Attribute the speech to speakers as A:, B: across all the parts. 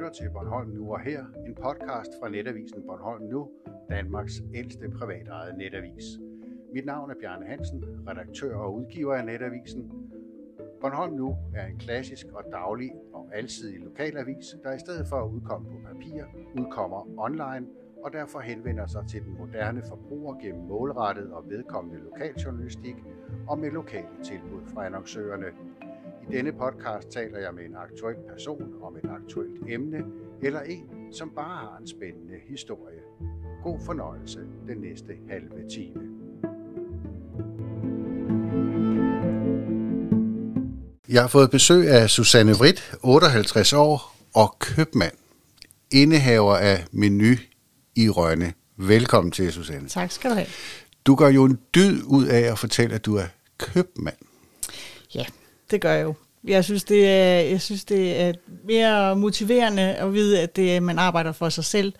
A: lytter til Bornholm Nu og her, en podcast fra netavisen Bornholm Nu, Danmarks ældste privatejede netavis. Mit navn er Bjarne Hansen, redaktør og udgiver af netavisen. Bornholm Nu er en klassisk og daglig og alsidig lokalavis, der i stedet for at udkomme på papir, udkommer online og derfor henvender sig til den moderne forbruger gennem målrettet og vedkommende lokaljournalistik og med lokale tilbud fra annoncørerne. I denne podcast taler jeg med en aktuel person om et aktuelt emne, eller en, som bare har en spændende historie. God fornøjelse den næste halve time. Jeg har fået besøg af Susanne Vrit, 58 år og købmand, indehaver af Menu i Rønne. Velkommen til, Susanne.
B: Tak skal du have.
A: Du gør jo en dyd ud af at fortælle, at du er købmand.
B: Ja, det gør jeg jo. Jeg synes, det er, jeg synes, det er mere motiverende at vide, at det er, at man arbejder for sig selv,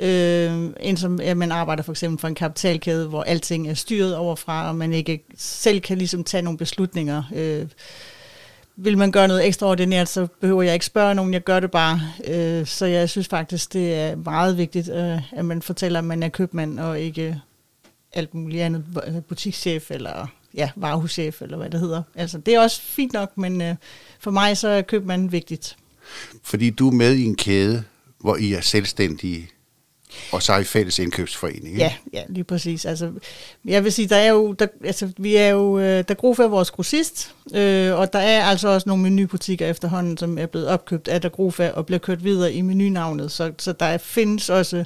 B: øh, end som at man arbejder for eksempel for en kapitalkæde, hvor alting er styret overfra, og man ikke selv kan ligesom tage nogle beslutninger. Øh, vil man gøre noget ekstraordinært, så behøver jeg ikke spørge nogen, jeg gør det bare. Øh, så jeg synes faktisk, det er meget vigtigt, øh, at man fortæller, at man er købmand, og ikke alt muligt andet, butikschef eller ja, varehuschef, eller hvad det hedder. Altså, det er også fint nok, men øh, for mig så er købmand vigtigt.
A: Fordi du er med i en kæde, hvor I er selvstændige, og så er I fælles indkøbsforening, ikke?
B: Ja, ja, lige præcis. Altså, jeg vil sige, der er jo, der, altså, vi er jo, øh, der Grof er vores grossist, øh, og der er altså også nogle menubutikker efterhånden, som er blevet opkøbt af der Grofa og bliver kørt videre i menunavnet, så, så der findes også,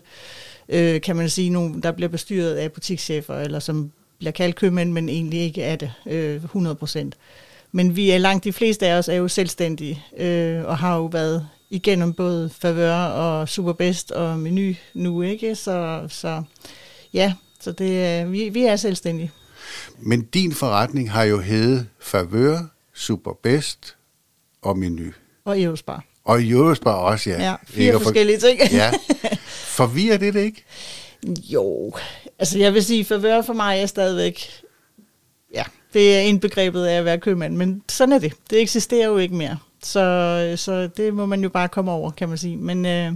B: øh, kan man sige, nogle, der bliver bestyret af butikschefer, eller som bliver kaldt købmænd, men egentlig ikke er det øh, 100 procent. Men vi er langt de fleste af os er jo selvstændige, øh, og har jo været igennem både Favør og Superbest og Menu nu, ikke? Så, så ja, så det, vi, vi er selvstændige.
A: Men din forretning har jo heddet Favør, Superbest og Menu.
B: Og Eurospar.
A: Og Eurospar også, ja.
B: Ja, fire for, forskellige ting.
A: ja. Forvirrer det det ikke?
B: Jo, altså jeg vil sige, Favør for mig er stadigvæk, ja, det er indbegrebet af at være købmand, men sådan er det. Det eksisterer jo ikke mere. Så, så det må man jo bare komme over, kan man sige. Men øh,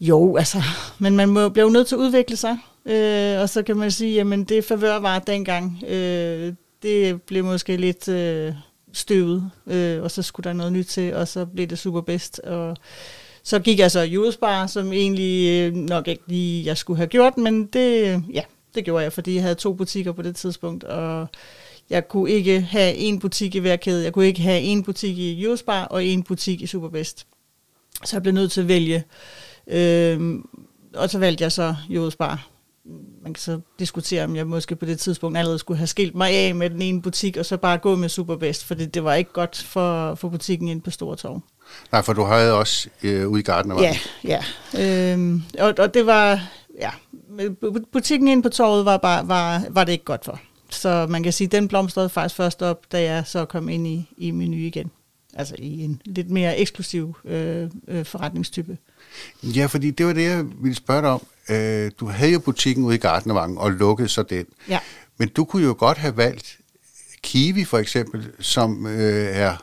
B: jo, altså, men man må, bliver jo nødt til at udvikle sig. Øh, og så kan man sige, jamen det favør var dengang. Øh, det blev måske lidt øh, støvet, øh, og så skulle der noget nyt til, og så blev det super bedst. Og så gik jeg så Julespar, som egentlig øh, nok ikke lige jeg skulle have gjort, men det, øh, ja, det gjorde jeg, fordi jeg havde to butikker på det tidspunkt, og jeg kunne ikke have en butik i hver kæde. Jeg kunne ikke have en butik i Eurospar og en butik i Superbest. Så jeg blev nødt til at vælge. Øhm, og så valgte jeg så Eurospar. Man kan så diskutere, om jeg måske på det tidspunkt allerede skulle have skilt mig af med den ene butik, og så bare gå med Superbest, for det, det var ikke godt for, for butikken ind på Stortorv.
A: Nej, for du havde også øh, ude i Gardner,
B: Ja, ja. Øhm, og, og det var, ja, butikken ind på torvet var, bare, var, var det ikke godt for. Så man kan sige, at den blomstrede faktisk først op, da jeg så kom ind i, i menu igen. Altså i en lidt mere eksklusiv øh, øh, forretningstype.
A: Ja, fordi det var det, jeg ville spørge dig om. Øh, du havde jo butikken ude i Gartnervangen og lukkede så den.
B: Ja.
A: Men du kunne jo godt have valgt Kiwi for eksempel, som øh, er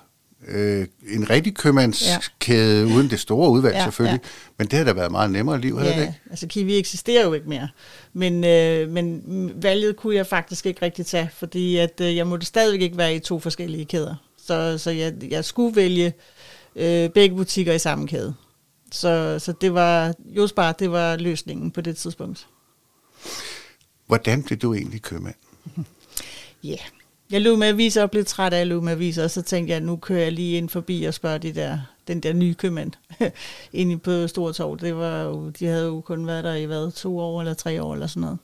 A: øh, en rigtig købmandskæde, ja. uden det store udvalg ja, selvfølgelig. Ja. Men det har da været meget nemmere liv, havde
B: ja,
A: det ikke?
B: altså Kiwi eksisterer jo ikke mere. Men, øh, men valget kunne jeg faktisk ikke rigtig tage, fordi at, øh, jeg måtte stadigvæk ikke være i to forskellige kæder. Så, så jeg, jeg skulle vælge øh, begge butikker i samme kæde. Så, så det var, Jospar, det var løsningen på det tidspunkt.
A: Hvordan blev du egentlig købmand?
B: Ja, yeah jeg løb med aviser og blev træt af at løbe med aviser, og så tænkte jeg, at nu kører jeg lige ind forbi og spørger de der, den der nye købmand inde på Stortorv. Det var jo, de havde jo kun været der i hvad, to år eller tre år eller sådan noget.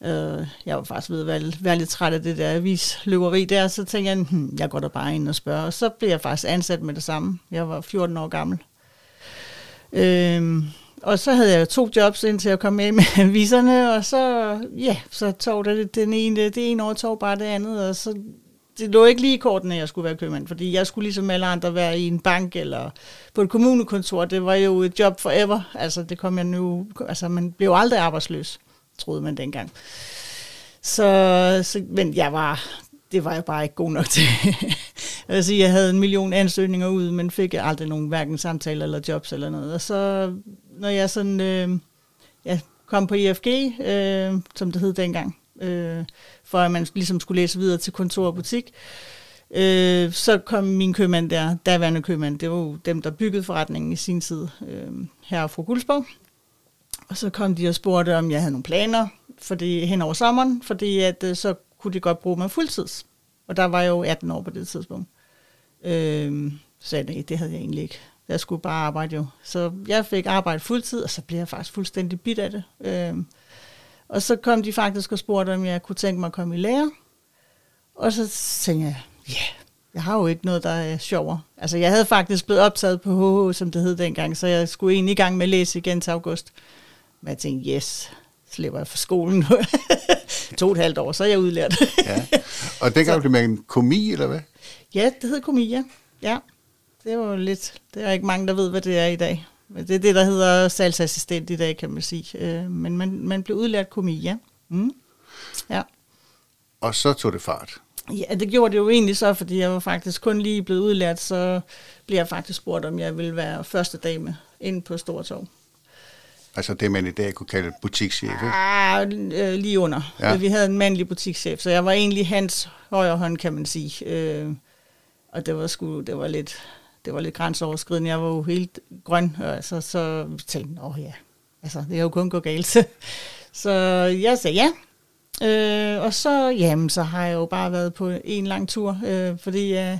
B: Uh, jeg var faktisk ved at være, være lidt træt af det der avisløberi der, så tænkte jeg, hm, jeg går da bare ind og spørger. Og så blev jeg faktisk ansat med det samme. Jeg var 14 år gammel. Øhm, og så havde jeg to jobs indtil jeg kom med med viserne, og så, ja, så tog det den ene, det ene år tog bare det andet, og så det lå ikke lige i kortene, at jeg skulle være købmand, fordi jeg skulle ligesom alle andre være i en bank eller på et kommunekontor. Det var jo et job forever. Altså, det kom jeg nu, altså man blev aldrig arbejdsløs, troede man dengang. Så, så men jeg var, det var jeg bare ikke god nok til. Jeg vil sige, jeg havde en million ansøgninger ud, men fik aldrig nogen hverken samtaler eller jobs eller noget. Og så, når jeg sådan, øh, ja, kom på IFG, øh, som det hed dengang, øh, for at man ligesom skulle læse videre til kontor og butik, øh, så kom min købmand der, daværende købmand, det var jo dem, der byggede forretningen i sin tid, øh, her fra Guldsborg. Og så kom de og spurgte, om jeg havde nogle planer fordi, hen over sommeren, fordi at, øh, så kunne de godt bruge mig fuldtids. Og der var jeg jo 18 år på det tidspunkt. Øh, så jeg, det havde jeg egentlig ikke. Jeg skulle bare arbejde jo. Så jeg fik arbejde fuldtid, og så blev jeg faktisk fuldstændig bit af det. Øh, og så kom de faktisk og spurgte, om jeg kunne tænke mig at komme i lære. Og så tænkte jeg, ja, yeah, jeg har jo ikke noget, der er sjovere. Altså, jeg havde faktisk blevet optaget på HH, som det hed dengang, så jeg skulle egentlig i gang med at læse igen til august. Men jeg tænkte, yes, slipper jeg for skolen nu. to og et halvt år, så er jeg udlært.
A: ja. Og dengang blev man komi, eller hvad?
B: Ja, det hed komi, ja. ja. Det var lidt, det er ikke mange, der ved, hvad det er i dag. Men det er det, der hedder salgsassistent i dag, kan man sige. Øh, men man, man blev udlært komi, ja. Mm. ja.
A: Og så tog det fart.
B: Ja, det gjorde det jo egentlig så, fordi jeg var faktisk kun lige blevet udlært, så blev jeg faktisk spurgt, om jeg ville være første dame inde på Stortorv.
A: Altså det, man i dag kunne kalde butikschef, ikke?
B: Ah, øh, lige under. Ja. Vi havde en mandlig butikschef, så jeg var egentlig hans højre hånd, kan man sige. Øh, og det var sgu, det var lidt, det var lidt grænseoverskridende. Jeg var jo helt grøn, altså, så vi tænkte, åh ja, altså det er jo kun gået galt. så jeg sagde ja, øh, og så, jamen, så har jeg jo bare været på en lang tur, øh, fordi jeg,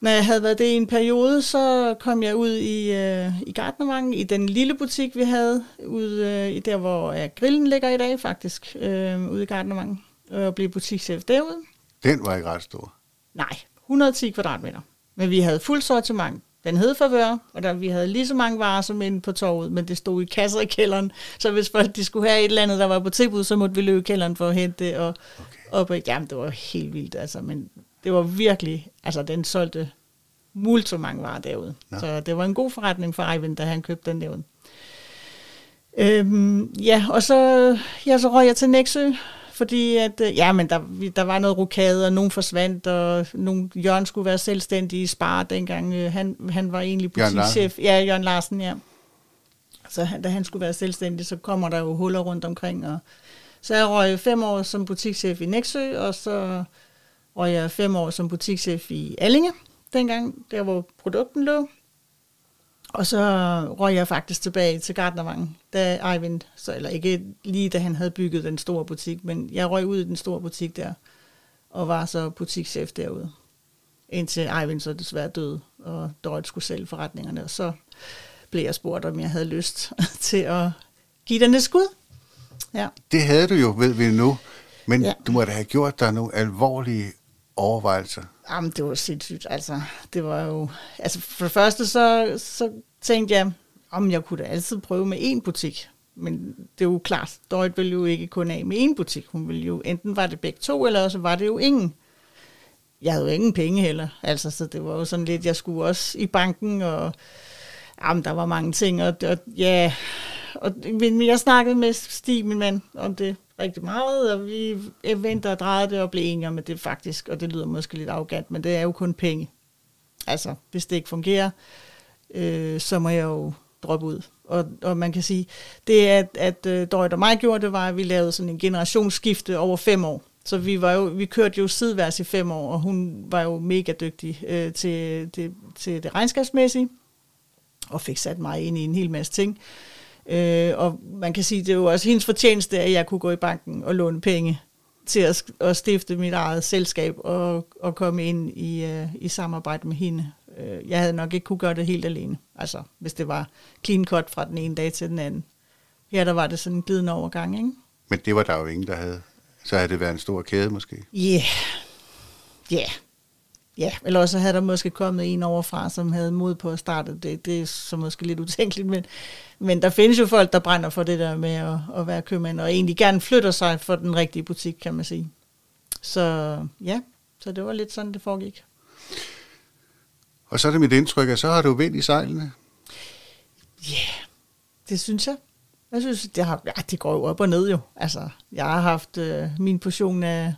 B: når jeg havde været det i en periode, så kom jeg ud i, øh, i Gartnervangen, i den lille butik, vi havde, ude øh, i der, hvor ja, grillen ligger i dag faktisk, øh, ude i Gartnervangen, og blev butikschef derude.
A: Den var ikke ret stor?
B: Nej, 110 kvadratmeter. Men vi havde fuld sortiment. Den hed Favør, og der, vi havde lige så mange varer som inde på torvet, men det stod i kasser i kælderen. Så hvis folk de skulle have et eller andet, der var på tilbud, så måtte vi løbe i kælderen for at hente det. Og, okay. og på, jamen, det var helt vildt, altså. Men det var virkelig, altså den solgte mult så mange varer derude. Ja. Så det var en god forretning for Eivind, da han købte den derude. Øhm, ja, og så, ja, så røg jeg til Næksø, fordi at, øh, ja, men der, der var noget rokade, og nogen forsvandt, og nogen, Jørgen skulle være selvstændig i Spar dengang. Øh, han, han var egentlig butikschef. Ja, Jørgen Larsen, ja. Så da han skulle være selvstændig, så kommer der jo huller rundt omkring. Og, så jeg røg fem år som butikschef i Næksø, og så røg jeg fem år som butikschef i Allinge, dengang, der hvor produkten lå. Og så røg jeg faktisk tilbage til Gardnervangen, da Eivind, så, eller ikke lige da han havde bygget den store butik, men jeg røg ud i den store butik der, og var så butikschef derude. Indtil Eivind så desværre døde, og Dorrit skulle sælge forretningerne, og så blev jeg spurgt, om jeg havde lyst til at give den et skud. Ja.
A: Det havde du jo, ved vi nu, men ja. du må da have gjort dig nogle alvorlige overvejelser.
B: Jamen, det var sindssygt. Altså, det var jo... Altså, for det første, så, så tænkte jeg, om jeg kunne da altid prøve med én butik. Men det er jo klart, Dorit ville jo ikke kun af med én butik. Hun ville jo, enten var det begge to, eller så var det jo ingen. Jeg havde jo ingen penge heller. Altså, så det var jo sådan lidt, jeg skulle også i banken, og jamen, der var mange ting. Og, og ja, og, men jeg snakkede med Stig, min mand, om det rigtig meget, og vi venter og drejede det og blev enige om, at det faktisk, og det lyder måske lidt arrogant, men det er jo kun penge. Altså, hvis det ikke fungerer, øh, så må jeg jo droppe ud. Og, og man kan sige, det at, at uh, Dorrit og mig gjorde, det var, at vi lavede sådan en generationsskifte over fem år. Så vi, var jo, vi kørte jo sideværs i fem år, og hun var jo mega dygtig øh, til, det, til det regnskabsmæssige, og fik sat mig ind i en hel masse ting. Øh, og man kan sige, det er jo også hendes fortjeneste, at jeg kunne gå i banken og låne penge til at, at stifte mit eget selskab og, og komme ind i, uh, i samarbejde med hende. Uh, jeg havde nok ikke kunne gøre det helt alene, altså hvis det var clean cut fra den ene dag til den anden. Her der var det sådan en glidende overgang, ikke?
A: Men det var der jo ingen, der havde. Så havde det været en stor kæde måske.
B: Ja, yeah. ja. Yeah. Ja, eller også havde der måske kommet en overfra, som havde mod på at starte det. Det er så måske lidt utænkeligt, men, men der findes jo folk, der brænder for det der med at, at være købmand, og egentlig gerne flytter sig for den rigtige butik, kan man sige. Så ja, så det var lidt sådan, det foregik.
A: Og så er det mit indtryk, at så har du vind i sejlene.
B: Ja, yeah, det synes jeg. Jeg synes, det, har, ja, det går jo op og ned jo. Altså, jeg har haft øh, min portion af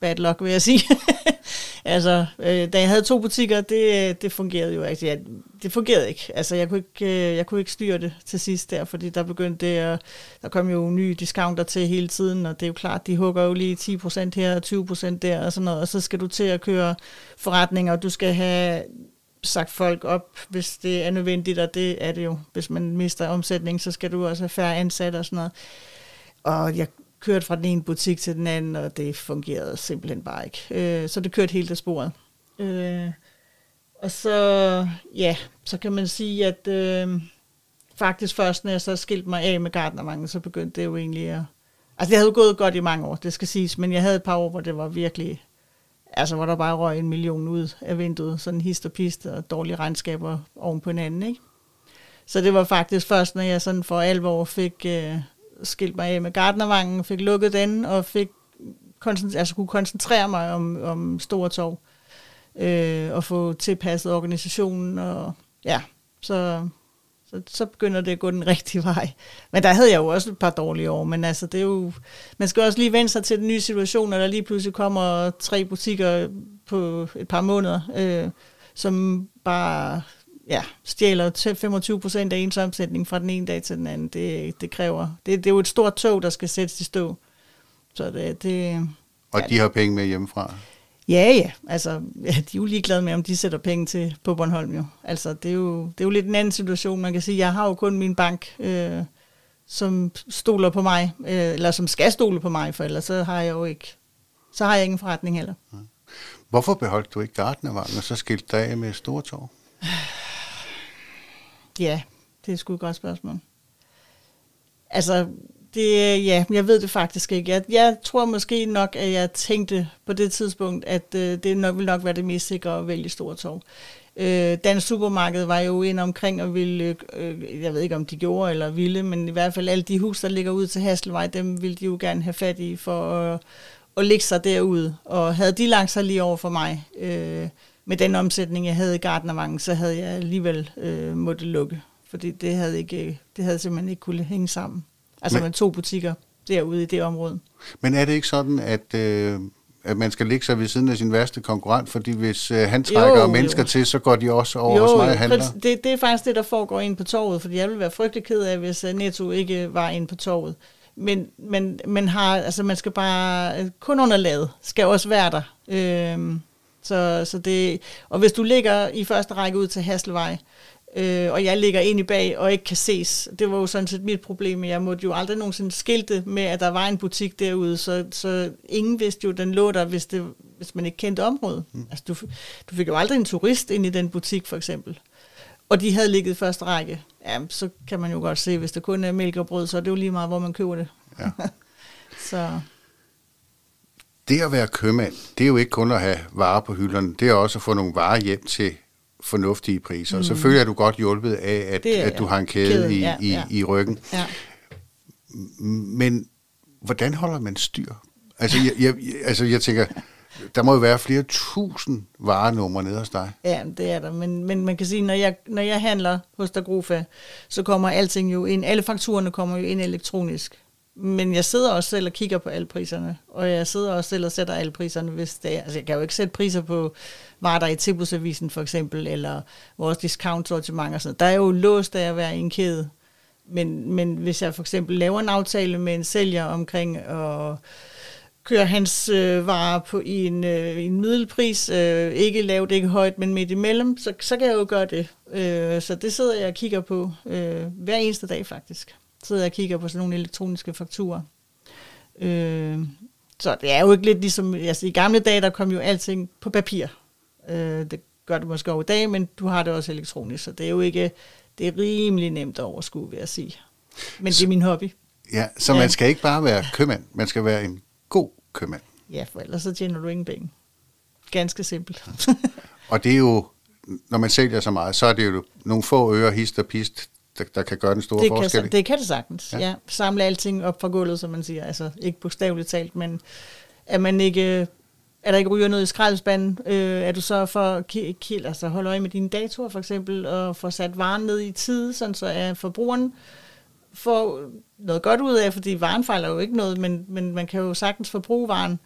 B: bad luck, vil jeg sige. Altså, øh, da jeg havde to butikker, det, det fungerede jo ikke. Ja, det fungerede ikke. Altså, jeg kunne ikke, øh, jeg kunne ikke styre det til sidst der, fordi der begyndte det at, der kom jo nye discounter til hele tiden, og det er jo klart, de hugger jo lige 10% her og 20% der og sådan noget, og så skal du til at køre forretninger, og du skal have sagt folk op, hvis det er nødvendigt, og det er det jo. Hvis man mister omsætning, så skal du også have færre ansatte og sådan noget. Og jeg kørte fra den ene butik til den anden, og det fungerede simpelthen bare ikke. Øh, så det kørte helt af sporet. Øh, og så, ja, så kan man sige, at øh, faktisk først, når jeg så skilte mig af med gardnermangel, så begyndte det jo egentlig at... Altså, det havde jo gået godt i mange år, det skal siges, men jeg havde et par år, hvor det var virkelig... Altså, hvor der bare røg en million ud af vinduet, sådan hist og pist og dårlige regnskaber oven på hinanden, ikke? Så det var faktisk først, når jeg sådan for alvor fik øh, skilt mig af med Gardnervangen, fik lukket den, og fik altså kunne koncentrere mig om, om Store Torv, øh, og få tilpasset organisationen, og ja, så, så, så begynder det at gå den rigtige vej. Men der havde jeg jo også et par dårlige år, men altså det er jo, man skal også lige vende sig til den nye situation, når der lige pludselig kommer tre butikker på et par måneder, øh, som bare ja, stjæler 25 procent af ens omsætning fra den ene dag til den anden. Det, det kræver, det, det er jo et stort tog, der skal sættes i stå. Så det, det,
A: og ja, de har penge med hjemmefra?
B: Ja, ja. Altså, ja, de er jo ligeglade med, om de sætter penge til på Bornholm jo. Altså, det er jo, det er jo lidt en anden situation. Man kan sige, jeg har jo kun min bank, øh, som stoler på mig, øh, eller som skal stole på mig, for ellers så har jeg jo ikke, så har jeg ingen forretning heller.
A: Hvorfor beholdt du ikke Gardnervangen, og så skilte dig med Stortorv?
B: Ja, det er sgu et godt spørgsmål. Altså, det, ja, jeg ved det faktisk ikke. Jeg, jeg tror måske nok, at jeg tænkte på det tidspunkt, at øh, det nok, ville nok være det mest sikre at vælge Stortorv. Øh, Dansk Supermarked var jo ind omkring og ville, øh, jeg ved ikke om de gjorde eller ville, men i hvert fald alle de hus, der ligger ud til Hasselvej, dem ville de jo gerne have fat i for at, at lægge sig derude. Og havde de lagt sig lige over for mig, øh, med den omsætning, jeg havde i Gardnervangen, så havde jeg alligevel øh, måtte lukke. Fordi det havde, ikke, det havde simpelthen ikke kunne hænge sammen. Altså men, med to butikker derude i det område.
A: Men er det ikke sådan, at, øh, at man skal ligge sig ved siden af sin værste konkurrent, fordi hvis øh, han trækker jo, mennesker jo. til, så går de også over jo, hos mig og handler?
B: Det, det er faktisk det, der foregår ind på torvet, fordi jeg ville være frygtelig ked af, hvis øh, Netto ikke var ind på torvet. Men, men man, har, altså man skal bare, øh, kun underlaget skal også være der. Øh, så, så det, og hvis du ligger i første række ud til Hasselvej, øh, og jeg ligger ind i bag og ikke kan ses, det var jo sådan set mit problem. Jeg måtte jo aldrig nogensinde skilte med, at der var en butik derude, så, så ingen vidste jo, den lå der, hvis, det, hvis man ikke kendte området. Mm. Altså, du, du fik jo aldrig en turist ind i den butik, for eksempel. Og de havde ligget i første række. Ja, så kan man jo godt se, hvis det kun er mælk og brød, så er det jo lige meget, hvor man køber det. Ja. så
A: det at være købmand, det er jo ikke kun at have varer på hylderne, det er også at få nogle varer hjem til fornuftige priser. Mm. Selvfølgelig er du godt hjulpet af, at, er, at du har en kæde, kæde i, ja, i, ja. i ryggen. Ja. Men hvordan holder man styr? Altså jeg, jeg, altså, jeg tænker, der må jo være flere tusind varenumre nede hos dig.
B: Ja, det er der. Men, men man kan sige, når jeg, når jeg handler hos Dagrofa, så kommer alting jo ind. Alle fakturerne kommer jo ind elektronisk. Men jeg sidder også selv og kigger på alle priserne, og jeg sidder også selv og sætter alle priserne, hvis det er. Altså, jeg kan jo ikke sætte priser på varer, der i tilbudsavisen for eksempel, eller vores discount sortiment og sådan Der er jo låst af at være i en kæde. Men, men hvis jeg for eksempel laver en aftale med en sælger omkring at køre hans øh, varer på i en, øh, en middelpris, øh, ikke lavt, ikke højt, men midt imellem, så, så kan jeg jo gøre det. Øh, så det sidder jeg og kigger på øh, hver eneste dag faktisk sidder jeg og kigger på sådan nogle elektroniske fakturer. Øh, så det er jo ikke lidt ligesom, altså i gamle dage, der kom jo alting på papir. Øh, det gør det måske over i dag, men du har det også elektronisk, så det er jo ikke, det er rimelig nemt at overskue, vil jeg sige. Men så, det er min hobby.
A: Ja, så ja. man skal ikke bare være købmand, man skal være en god købmand.
B: Ja, for ellers så tjener du ingen penge. Ganske simpelt.
A: og det er jo, når man sælger så meget, så er det jo nogle få øre, hist og pist, der, der kan gøre den store
B: det
A: forskel?
B: Kan, det kan det sagtens, ja. ja. Samle alting op fra gulvet, som man siger. Altså ikke bogstaveligt talt, men at man ikke er der ikke ryger noget i skraldespanden, øh, er du så for kild, altså holde øje med dine datorer for eksempel, og få sat varen ned i tid, sådan så at forbrugeren får noget godt ud af, fordi varen fejler jo ikke noget, men, men man kan jo sagtens forbruge varen,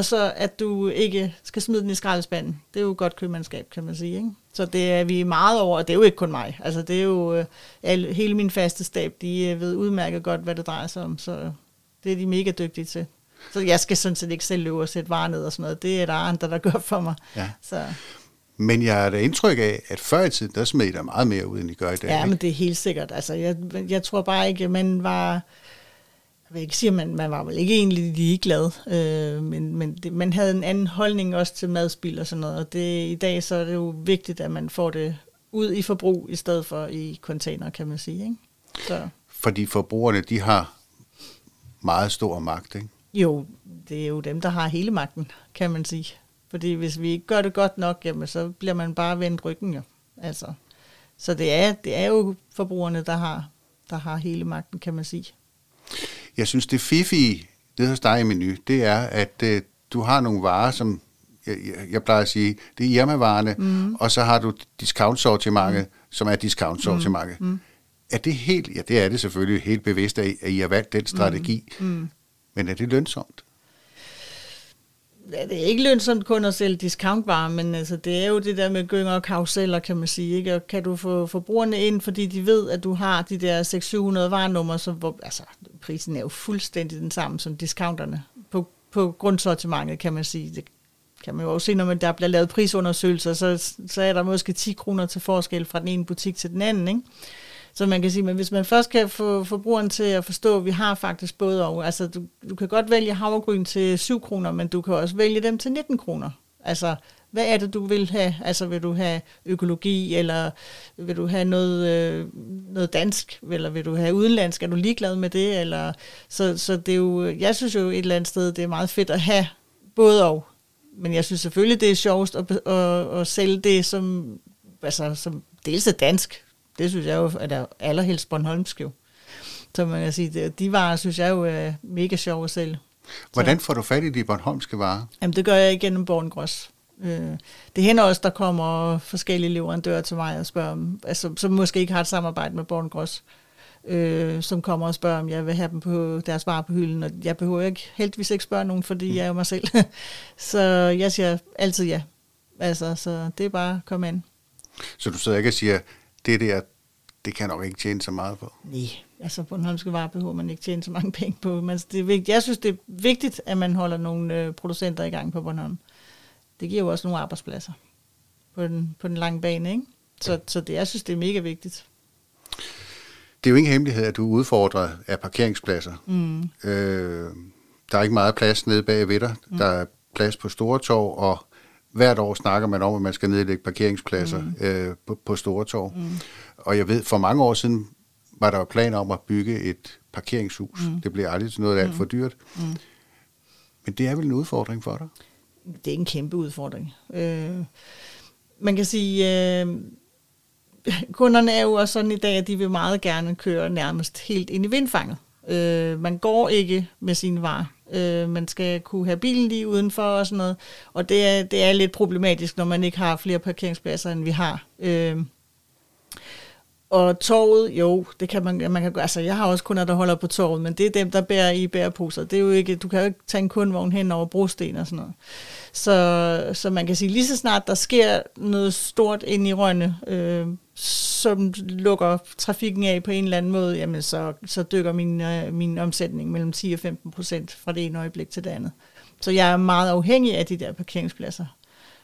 B: og så at du ikke skal smide den i skraldespanden. Det er jo godt købmandskab, kan man sige. Ikke? Så det er vi meget over, og det er jo ikke kun mig. Altså det er jo øh, alle, hele min faste stab, de øh, ved udmærket godt, hvad det drejer sig om, så det er de mega dygtige til. Så jeg skal sådan set ikke selv løbe og sætte varer ned og sådan noget. Det er der andre, der gør for mig.
A: Ja.
B: Så.
A: Men jeg har da indtryk af, at før i tiden, der smed I der meget mere ud, end I gør i dag.
B: Ja,
A: ikke?
B: men det er helt sikkert. Altså, jeg, jeg tror bare ikke, man var... Jeg vil ikke sige, at man, man var vel ikke egentlig ligeglad, øh, men, men det, man havde en anden holdning også til madspil og sådan noget, og det, i dag så er det jo vigtigt, at man får det ud i forbrug, i stedet for i container, kan man sige. Ikke? Så.
A: Fordi forbrugerne, de har meget stor magt, ikke?
B: Jo, det er jo dem, der har hele magten, kan man sige. Fordi hvis vi ikke gør det godt nok, jamen, så bliver man bare vendt ryggen jo. Altså, så det er, det er jo forbrugerne, der har, der har hele magten, kan man sige.
A: Jeg synes, det fifi, det hos dig i menu, det er, at øh, du har nogle varer, som jeg, jeg, jeg plejer at sige, det er Irma-varerne, mm. og så har du discount-sortimentet, mm. som er discount-sortimentet. Mm. Er det helt, ja det er det selvfølgelig, helt bevidst, at I, at I har valgt den strategi, mm. Mm. men er det lønsomt?
B: Ja, det er ikke lønsomt kun at sælge discountvarer, men altså, det er jo det der med gynger og karuseller, kan man sige. Ikke? Og kan du få forbrugerne ind, fordi de ved, at du har de der 600-700 varenummer, så hvor, altså, prisen er jo fuldstændig den samme som discounterne på, på grundsortimentet, kan man sige. Det kan man jo også se, når man der bliver lavet prisundersøgelser, så, så er der måske 10 kroner til forskel fra den ene butik til den anden, ikke? Så man kan sige, men hvis man først kan få forbrugeren til at forstå, at vi har faktisk både og, altså du, du kan godt vælge havregryn til 7 kroner, men du kan også vælge dem til 19 kroner. Altså, hvad er det, du vil have? Altså, vil du have økologi, eller vil du have noget, øh, noget dansk, eller vil du have udenlandsk? Er du ligeglad med det? Eller, så, så det er jo, jeg synes jo et eller andet sted, det er meget fedt at have både og. Men jeg synes selvfølgelig, det er sjovest at, at, at sælge det, som, altså, som dels er dansk, det synes jeg jo er der allerhelst Bornholmsk jo. Så man kan sige, de varer synes jeg jo er mega sjove at sælge.
A: Hvordan får du fat i de bornholmske varer?
B: Jamen det gør jeg igennem Borngrås. Øh, det hænder også, der kommer forskellige leverandører til mig og spørger, om, altså, som måske ikke har et samarbejde med Borngrås, øh, som kommer og spørger, om jeg vil have dem på deres varer på hylden, og jeg behøver ikke, heldigvis ikke spørge nogen, fordi jeg er jo mig selv. så jeg siger altid ja. Altså, så det er bare at komme ind.
A: Så du sidder ikke og siger, det der, det kan nok ikke tjene så meget på.
B: Nej, altså på Bornholmske varer behøver man ikke tjene så mange penge på. Men det er vigtigt. Jeg synes, det er vigtigt, at man holder nogle øh, producenter i gang på Bornholm. Det giver jo også nogle arbejdspladser på den, på den lange bane, ikke? Så, så det, jeg synes, det er mega vigtigt.
A: Det er jo ingen hemmelighed, at du er udfordret af parkeringspladser. Mm. Øh, der er ikke meget plads nede bag ved dig. Mm. Der er plads på Store Torv, og hvert år snakker man om, at man skal nedlægge parkeringspladser mm. øh, på, på Stortorv. Mm. Og jeg ved, for mange år siden var der jo planer om at bygge et parkeringshus. Mm. Det blev aldrig til noget alt for dyrt. Mm. Men det er vel en udfordring for dig?
B: Det er en kæmpe udfordring. Øh, man kan sige, øh, kunderne er jo også sådan i dag, at de vil meget gerne køre nærmest helt ind i vindfanget. Øh, man går ikke med sine varer Øh, man skal kunne have bilen lige udenfor og sådan noget. Og det er, det er lidt problematisk, når man ikke har flere parkeringspladser, end vi har. Øh, og torvet, jo, det kan man, man kan altså jeg har også kunder, der holder på torvet, men det er dem, der bærer i bæreposer. Det er jo ikke, du kan jo ikke tage en kundvogn hen over brosten og sådan noget. Så, så man kan sige, lige så snart der sker noget stort ind i Rønne, øh, som lukker trafikken af på en eller anden måde, jamen så, så dykker min, øh, min omsætning mellem 10 og 15 procent fra det ene øjeblik til det andet. Så jeg er meget afhængig af de der parkeringspladser.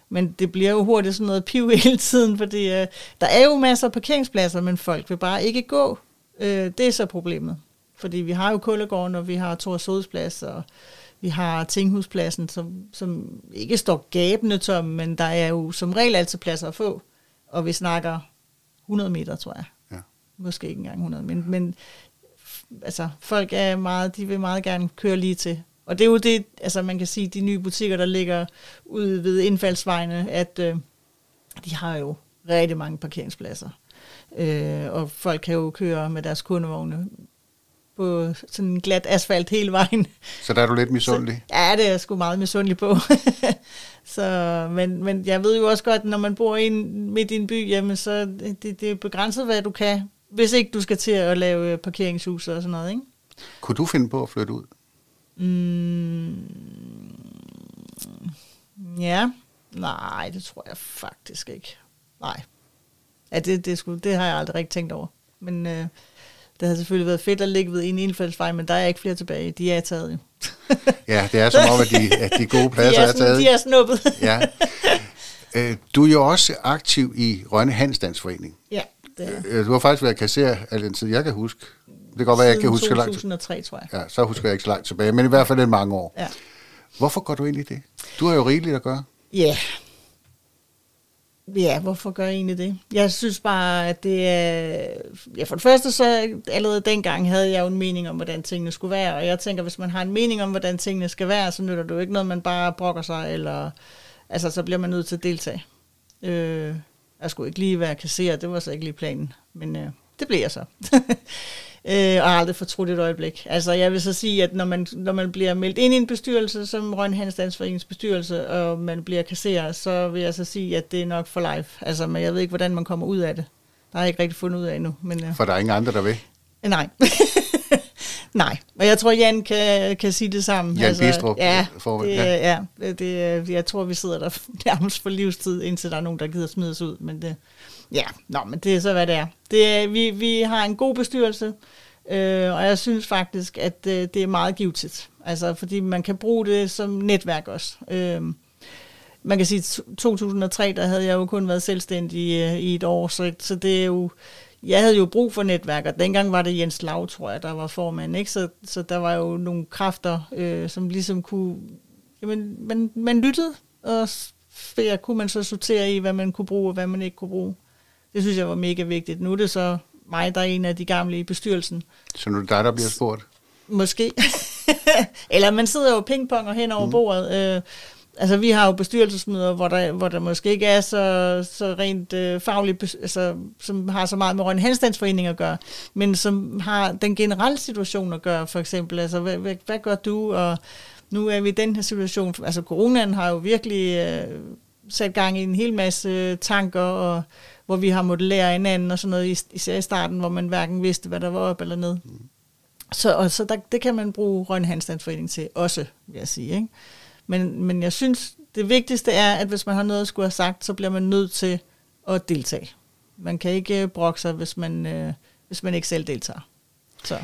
B: Men det bliver jo hurtigt sådan noget piv hele tiden, fordi øh, der er jo masser af parkeringspladser, men folk vil bare ikke gå. Øh, det er så problemet. Fordi vi har jo Kullegården, og vi har Thor Sodsplads, og vi har Tinghuspladsen, som, som ikke står gabende tom, men der er jo som regel altid pladser at få. Og vi snakker 100 meter, tror jeg. Ja. Måske ikke engang 100, men, men altså, folk er meget, de vil meget gerne køre lige til. Og det er jo det, altså man kan sige, de nye butikker, der ligger ude ved indfaldsvejene, at øh, de har jo rigtig mange parkeringspladser. Øh, og folk kan jo køre med deres kundevogne på sådan en glat asfalt hele vejen.
A: Så der er du lidt misundelig?
B: Så, ja, det er jeg sgu meget misundelig på. så, men, men jeg ved jo også godt, når man bor i en, midt i en by, jamen, så det, det er begrænset, hvad du kan, hvis ikke du skal til at lave parkeringshus og sådan noget, ikke?
A: Kunne du finde på at flytte ud?
B: Mm, Ja, nej, det tror jeg faktisk ikke. Nej. Ja, det, det, skulle, det har jeg aldrig rigtig tænkt over. Men øh, det har selvfølgelig været fedt at ligge ved en indfaldsvej, men der er ikke flere tilbage. De er taget jo.
A: Ja, det er som om, at de, at de gode pladser
B: de er,
A: er taget.
B: De er snuppet.
A: Ja. Øh, Du er jo også aktiv i Rønne Handstandsforening.
B: ja, det er.
A: Øh, Du har faktisk været kasserer al den tid, jeg kan huske. Det kan godt være, jeg ikke kan huske så langt.
B: 2003, tror jeg.
A: Ja, så husker jeg ikke så langt tilbage, men i hvert fald er mange år.
B: Ja.
A: Hvorfor går du ind i det? Du har jo rigeligt at gøre.
B: Ja. Ja, hvorfor gør jeg egentlig det? Jeg synes bare, at det er... Ja, for det første så allerede dengang havde jeg jo en mening om, hvordan tingene skulle være. Og jeg tænker, hvis man har en mening om, hvordan tingene skal være, så nytter det jo ikke noget, man bare brokker sig, eller... Altså, så bliver man nødt til at deltage. Øh, jeg skulle ikke lige være kasserer, det var så ikke lige planen. Men øh, det blev jeg så. øh, og har aldrig fortrudt et øjeblik. Altså, jeg vil så sige, at når man, når man bliver meldt ind i en bestyrelse, som Røn Handstandsforeningens bestyrelse, og man bliver kasserer, så vil jeg så sige, at det er nok for life. Altså, men jeg ved ikke, hvordan man kommer ud af det. Der har jeg ikke rigtig fundet ud af endnu. Men, øh,
A: For der er ingen andre, der vil.
B: nej. nej. Og jeg tror, Jan kan, kan sige det samme.
A: Jan Bistrup,
B: ja,
A: formand,
B: det,
A: ja.
B: ja. ja det, jeg tror, vi sidder der nærmest for livstid, indtil der er nogen, der gider smide os ud. Men det, ja, nå, men det er så, hvad det er. Det er vi, vi har en god bestyrelse, øh, og jeg synes faktisk, at øh, det er meget givetigt. Altså, fordi man kan bruge det som netværk også. Øh, man kan sige, at 2003, der havde jeg jo kun været selvstændig øh, i et år, så, så det er jo, jeg havde jo brug for netværk, og dengang var det Jens Lav, tror jeg, der var formand, ikke? Så, så der var jo nogle kræfter, øh, som ligesom kunne, jamen, man, man lyttede, og der kunne man så sortere i, hvad man kunne bruge, og hvad man ikke kunne bruge. Det synes jeg var mega vigtigt. Nu er det så mig, der er en af de gamle i bestyrelsen,
A: Så nu er det dig, der bliver spurgt.
B: Måske. Eller man sidder jo pingponger hen over mm. bordet. Øh, altså, vi har jo bestyrelsesmøder, hvor der, hvor der måske ikke er så, så rent øh, fagligt, altså, som har så meget med Rønne Handstandsforening at gøre, men som har den generelle situation at gøre, for eksempel. Altså, hvad, hvad, hvad gør du? Og nu er vi i den her situation. Altså, coronaen har jo virkelig øh, sat gang i en hel masse tanker, og hvor vi har måttet lære hinanden og sådan noget, is- især i starten, hvor man hverken vidste, hvad der var op eller ned. Så, og så der, det kan man bruge Rønne Handstandsforening til også, vil jeg sige. Ikke? Men, men jeg synes, det vigtigste er, at hvis man har noget at skulle have sagt, så bliver man nødt til at deltage. Man kan ikke øh, brokke sig, hvis man, øh, hvis man ikke selv deltager. Så.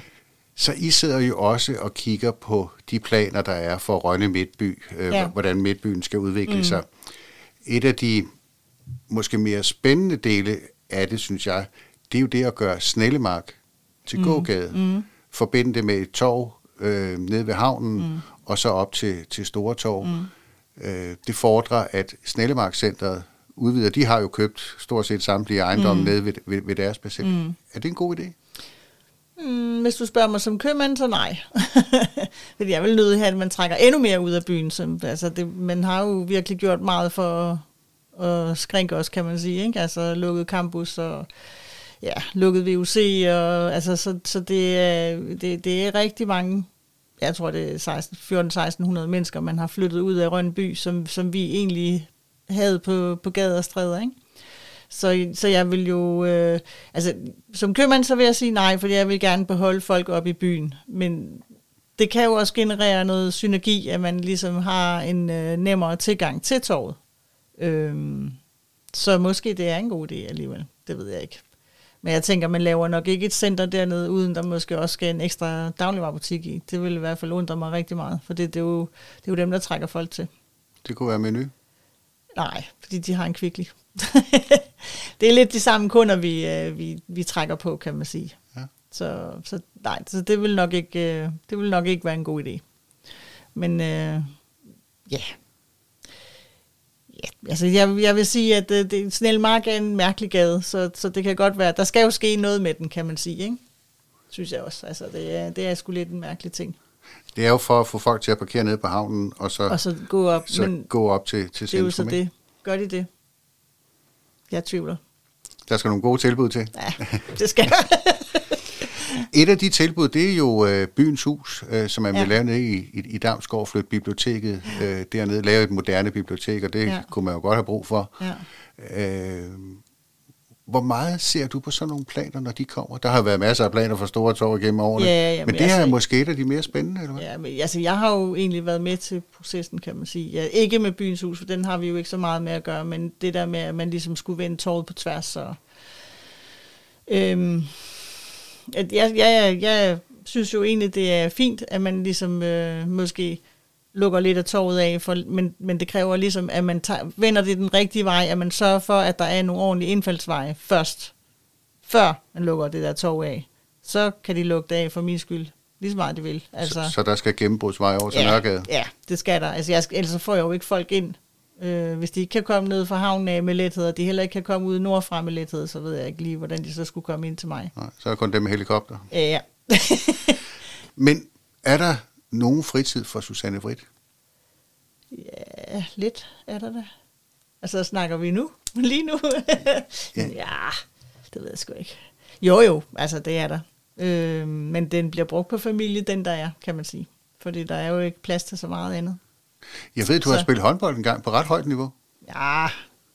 A: Så I sidder jo også og kigger på de planer, der er for Rønne Midtby, øh,
B: ja.
A: hvordan Midtbyen skal udvikle mm. sig. Et af de måske mere spændende dele af det, synes jeg, det er jo det at gøre Snellemark til mm. gågade. Mm. Forbinde det med et torv øh, nede ved havnen, mm. og så op til, til Store Torv. Mm. Øh, det fordrer, at Snellemark-centret udvider. De har jo købt stort set samtlige ejendomme mm. nede ved, ved, ved deres bassin. Mm. Er det en god idé?
B: Mm, hvis du spørger mig som købmand, så nej. Fordi jeg vil nødt have, at man trækker endnu mere ud af byen. Som, altså det, man har jo virkelig gjort meget for og skrænke også, kan man sige. Ikke? Altså lukket campus og ja, lukket VUC. Og, altså, så, så det, er, det, det er rigtig mange, jeg tror det er 14-1600 mennesker, man har flyttet ud af Rønby, som, som vi egentlig havde på, på gader og stræder. Ikke? Så, så jeg vil jo, øh, altså som købmand, så vil jeg sige nej, fordi jeg vil gerne beholde folk op i byen. Men det kan jo også generere noget synergi, at man ligesom har en øh, nemmere tilgang til torvet. Øhm, så måske det er en god idé alligevel, det ved jeg ikke. Men jeg tænker, man laver nok ikke et center dernede, uden der måske også skal en ekstra dagligvarerbutik i. Det vil i hvert fald undre mig rigtig meget, for det, det, er, jo, det er jo dem, der trækker folk til.
A: Det kunne være menu.
B: Nej, fordi de har en kviklig. det er lidt de samme kunder, vi, øh, vi, vi trækker på, kan man sige.
A: Ja.
B: Så, så nej, så det vil nok ikke, øh, det vil nok ikke være en god idé. Men øh, ja, ja, altså jeg, jeg vil sige, at øh, det, Snellmark er en mærkelig gade, så, så det kan godt være, der skal jo ske noget med den, kan man sige, ikke? Synes jeg også. Altså det er, det er sgu lidt en mærkelig ting.
A: Det er jo for at få folk til at parkere nede på havnen, og så,
B: Og så gå op,
A: så
B: men
A: gå op til, til
B: det er jo så
A: centrum.
B: det. Gør de det? Jeg tvivler.
A: Der skal nogle gode tilbud til.
B: Ja, det skal.
A: Et af de tilbud, det er jo øh, Byens Hus, øh, som man
B: Ja.
A: vil lave nede i, i, i Damsgaard, flytte biblioteket øh, dernede, lave et moderne bibliotek, og det
B: Ja.
A: ja. kunne man jo godt have brug for.
B: Ja.
A: Øh, hvor meget ser du på sådan nogle planer, når de kommer? Der har været masser af planer for store tog gennem årene.
B: Ja, jamen,
A: men det her
B: altså-
A: er måske et af de mere spændende, eller hvad?
B: Ja, men altså, jeg har jo egentlig været med til processen, kan man sige. Ja, ikke med byens hus, for den har vi jo ikke så meget med at gøre, men det der med, at man ligesom skulle vende torvet på tværs, så... Øhm, at jeg, jeg, jeg synes jo egentlig, det er fint, at man ligesom øh, måske lukker lidt af torvet af, for, men, men det kræver ligesom, at man tager, vender det den rigtige vej, at man sørger for, at der er nogle ordentlige indfaldsveje først, før man lukker det der torv af. Så kan de lukke det af for min skyld, lige så meget de vil.
A: Altså, så, så der skal gennembrudsvej over til
B: ja,
A: Nørregade?
B: Ja, det skal der. Altså, jeg ellers får jeg jo ikke folk ind. Øh, hvis de ikke kan komme ned fra havnen af med lethed, og de heller ikke kan komme ud nordfra med lethed, så ved jeg ikke lige, hvordan de så skulle komme ind til mig.
A: Nej, så er det kun dem med helikopter.
B: Ja,
A: Men er der nogen fritid for Susanne Britt?
B: ja lidt er der da. Altså, snakker vi nu? Lige nu?
A: Ja.
B: ja. ja, det ved jeg sgu ikke. Jo, jo, altså det er der. Øh, men den bliver brugt på familie, den der er, kan man sige. Fordi der er jo ikke plads til så meget andet.
A: Jeg ved, du har
B: Så-
A: spillet håndbold en gang på ret højt niveau.
B: Ja,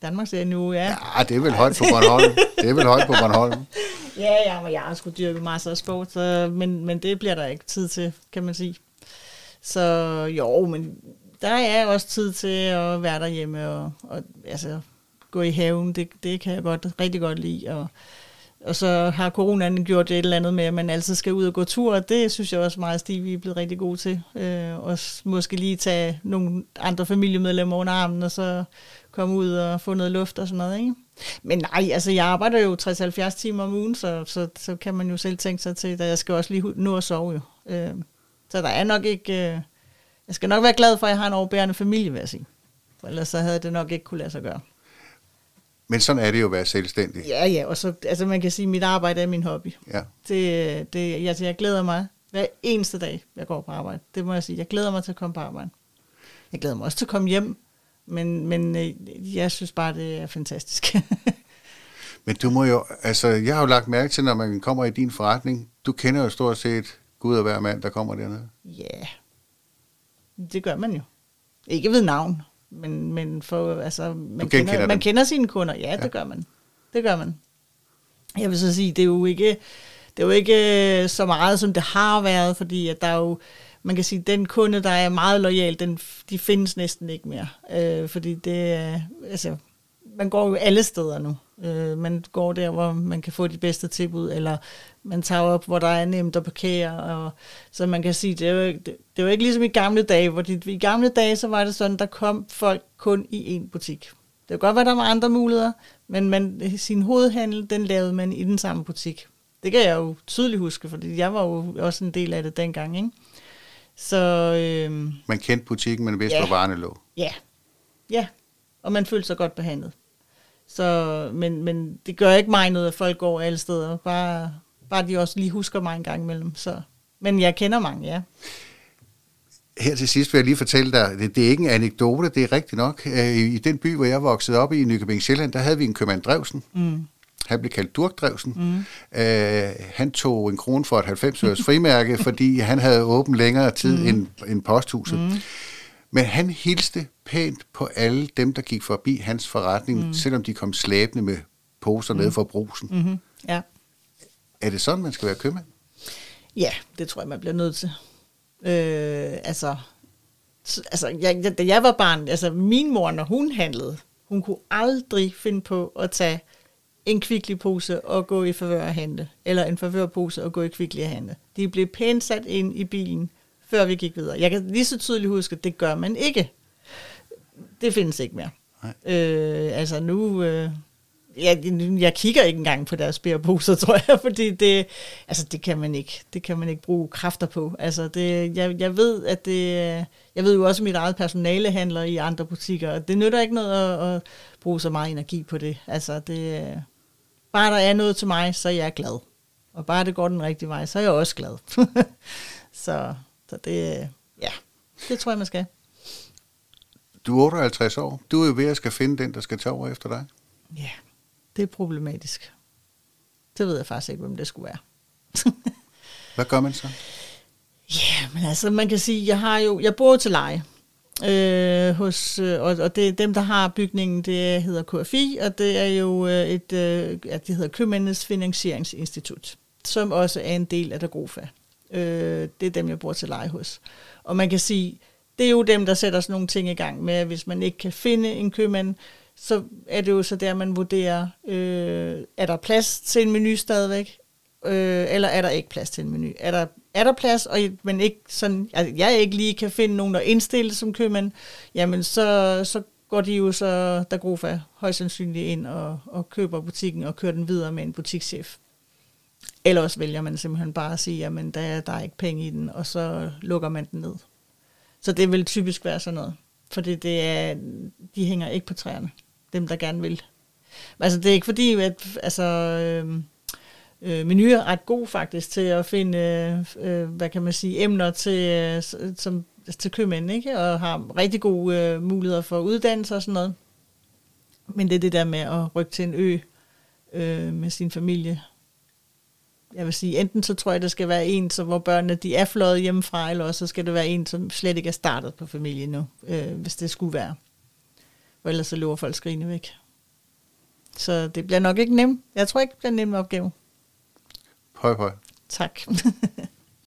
B: Danmark ser nu, ja.
A: Ja, det er vel højt på Bornholm. Det er vel højt på Bornholm.
B: Ja, ja, men jeg har sgu dyrket masser af sport, så, men, men det bliver der ikke tid til, kan man sige. Så jo, men der er også tid til at være derhjemme og, og altså, gå i haven. Det, det kan jeg godt, rigtig godt lide. Og, og så har coronaen gjort et eller andet med, at man altid skal ud og gå tur, og det synes jeg også meget, Stig, vi er blevet rigtig gode til. Øh, og måske lige tage nogle andre familiemedlemmer under armen, og så komme ud og få noget luft og sådan noget, ikke? Men nej, altså jeg arbejder jo 60-70 timer om ugen, så, så, så kan man jo selv tænke sig til, at jeg skal også lige hu- nå at sove jo. Øh, så der er nok ikke... Øh, jeg skal nok være glad for, at jeg har en overbærende familie, vil jeg sige. For ellers så havde det nok ikke kunne lade sig gøre.
A: Men sådan er det jo at være selvstændig.
B: Ja, ja, og så, altså man kan sige, at mit arbejde er min hobby.
A: Ja.
B: Det, det, jeg, jeg glæder mig hver eneste dag, jeg går på arbejde. Det må jeg sige. Jeg glæder mig til at komme på arbejde. Jeg glæder mig også til at komme hjem, men, men øh, jeg synes bare, det er fantastisk.
A: Men du må jo, altså jeg har jo lagt mærke til, når man kommer i din forretning, du kender jo stort set Gud og hver mand, der kommer dernede.
B: Ja, det gør man jo. Ikke ved navn, men, men for, altså, man, kender, man kender sine kunder. Ja, det
A: Ja.
B: gør man. Det gør man. Jeg vil så sige, det er jo ikke, det er jo ikke øh, så meget, som det har været, fordi at der er jo, man kan sige, den kunde, der er meget lojal, den, de findes næsten ikke mere. Øh, fordi det altså, man går jo alle steder nu. Øh, man går der, hvor man kan få de bedste tilbud, eller man tager op, hvor der er nemt at parkere. Og, så man kan sige, det er, jo, ikke- det, det er jo ikke ligesom i gamle dage, hvor de, i gamle dage, så var det sådan, der kom folk kun i én butik. Det kan godt være, der var andre muligheder, men man, sin hovedhandel, den lavede man i den samme butik. Det kan jeg jo tydeligt huske, fordi jeg var jo også en del af det dengang. Ikke? Så øh,
A: Man kendte butikken, men vidste,
B: Ja.
A: hvor varerne lå.
B: Ja, ja. Og man følte sig godt behandlet. Så, men, men det gør ikke mig noget, at folk går alle steder. Bare, bare de også lige husker mig en gang imellem. Så. Men jeg kender mange, ja.
A: Her til sidst vil jeg lige fortælle dig, det, det er ikke en anekdote, det er rigtigt nok. Øh, I, I den by, hvor jeg voksede op i, Nykøbing Sjælland, der havde vi en købmand Drevsen.
B: Mm.
A: Han blev kaldt Durk Drevsen. Mm. Øh, han tog en krone for et 90 øres frimærke, fordi han havde åbent længere tid mm. end, end posthuset. Mm. Men han hilste pænt på alle dem, der gik forbi hans forretning, mm. selvom de kom slæbende med poser mm. ned fra brusen. Mm.
B: Mm-hmm. Ja.
A: Er det sådan, man skal være købmand?
B: ja, det tror jeg, man bliver nødt til. Øh, altså, altså jeg, jeg, da jeg var barn, altså min mor, når hun handlede, hun kunne aldrig finde på at tage en kvicklig pose og gå i favør og handle, eller en favørpose og gå i kvicklig og handle. De blev pænt sat ind i bilen, før vi gik videre. Jeg kan lige så tydeligt huske, at det gør man ikke. Det findes ikke mere.
A: Nej.
B: Øh, altså nu, øh, jeg, jeg kigger ikke engang på deres bærposer, tror jeg, fordi det, altså det kan man ikke, det kan man ikke bruge kræfter på. Altså det, jeg, jeg ved, at det, jeg ved jo også, at mit eget personale handler i andre butikker, og det nytter ikke noget at, at bruge så meget energi på det. Altså det, bare der er noget til mig, så er jeg glad. Og bare det går den rigtige vej, så er jeg også glad. så, så det, ja, det tror jeg, man skal.
A: Du er 58 år. Du er jo ved at skal finde den, der skal tage over efter dig.
B: Ja, det er problematisk. Det ved jeg faktisk ikke, hvem det skulle være.
A: Hvad gør man så?
B: Ja, men altså, man kan sige, jeg har jo, jeg bor til leje. Øh, hos, øh, og, og det dem, der har bygningen, det hedder KFI, og det er jo øh, et, øh, at det hedder Købmændenes Finansieringsinstitut, som også er en del af Dagrofa. Øh, det er dem, jeg bor til leje hos. Og man kan sige, det er jo dem, der sætter sådan nogle ting i gang med, at hvis man ikke kan finde en købmand, så er det jo så der, man vurderer, øh, er der plads til en menu stadigvæk, øh, eller er der ikke plads til en menu? Er der, er der plads, og men ikke sådan, altså, jeg ikke lige kan finde nogen, der indstille som købmand, jamen så, så går de jo så, der Grofa højst sandsynligt ind og, og køber butikken og kører den videre med en butikschef. Eller også vælger man simpelthen bare at sige, jamen der, er, der er ikke penge i den, og så lukker man den ned. Så det vil typisk være sådan noget. Fordi det er, de hænger ikke på træerne, dem der gerne vil. Altså det er ikke fordi, at altså, øhm, øh, øh, menu er ret god faktisk til at finde, øh, øh hvad kan man sige, emner til, øh, som, til købmænd, ikke? og har rigtig gode øh, muligheder for uddannelse og sådan noget. Men det er det der med at rykke til en ø øh, med sin familie, jeg vil sige, enten så tror jeg, det skal være en, så, hvor børnene de er fløjet hjemmefra, eller også så skal det være en, som slet ikke er startet på familien nu, øh, hvis det skulle være. For ellers så løber folk skrigende væk. Så det bliver nok ikke nemt. Jeg tror ikke, det bliver en nem opgave.
A: Høj, høj.
B: Tak.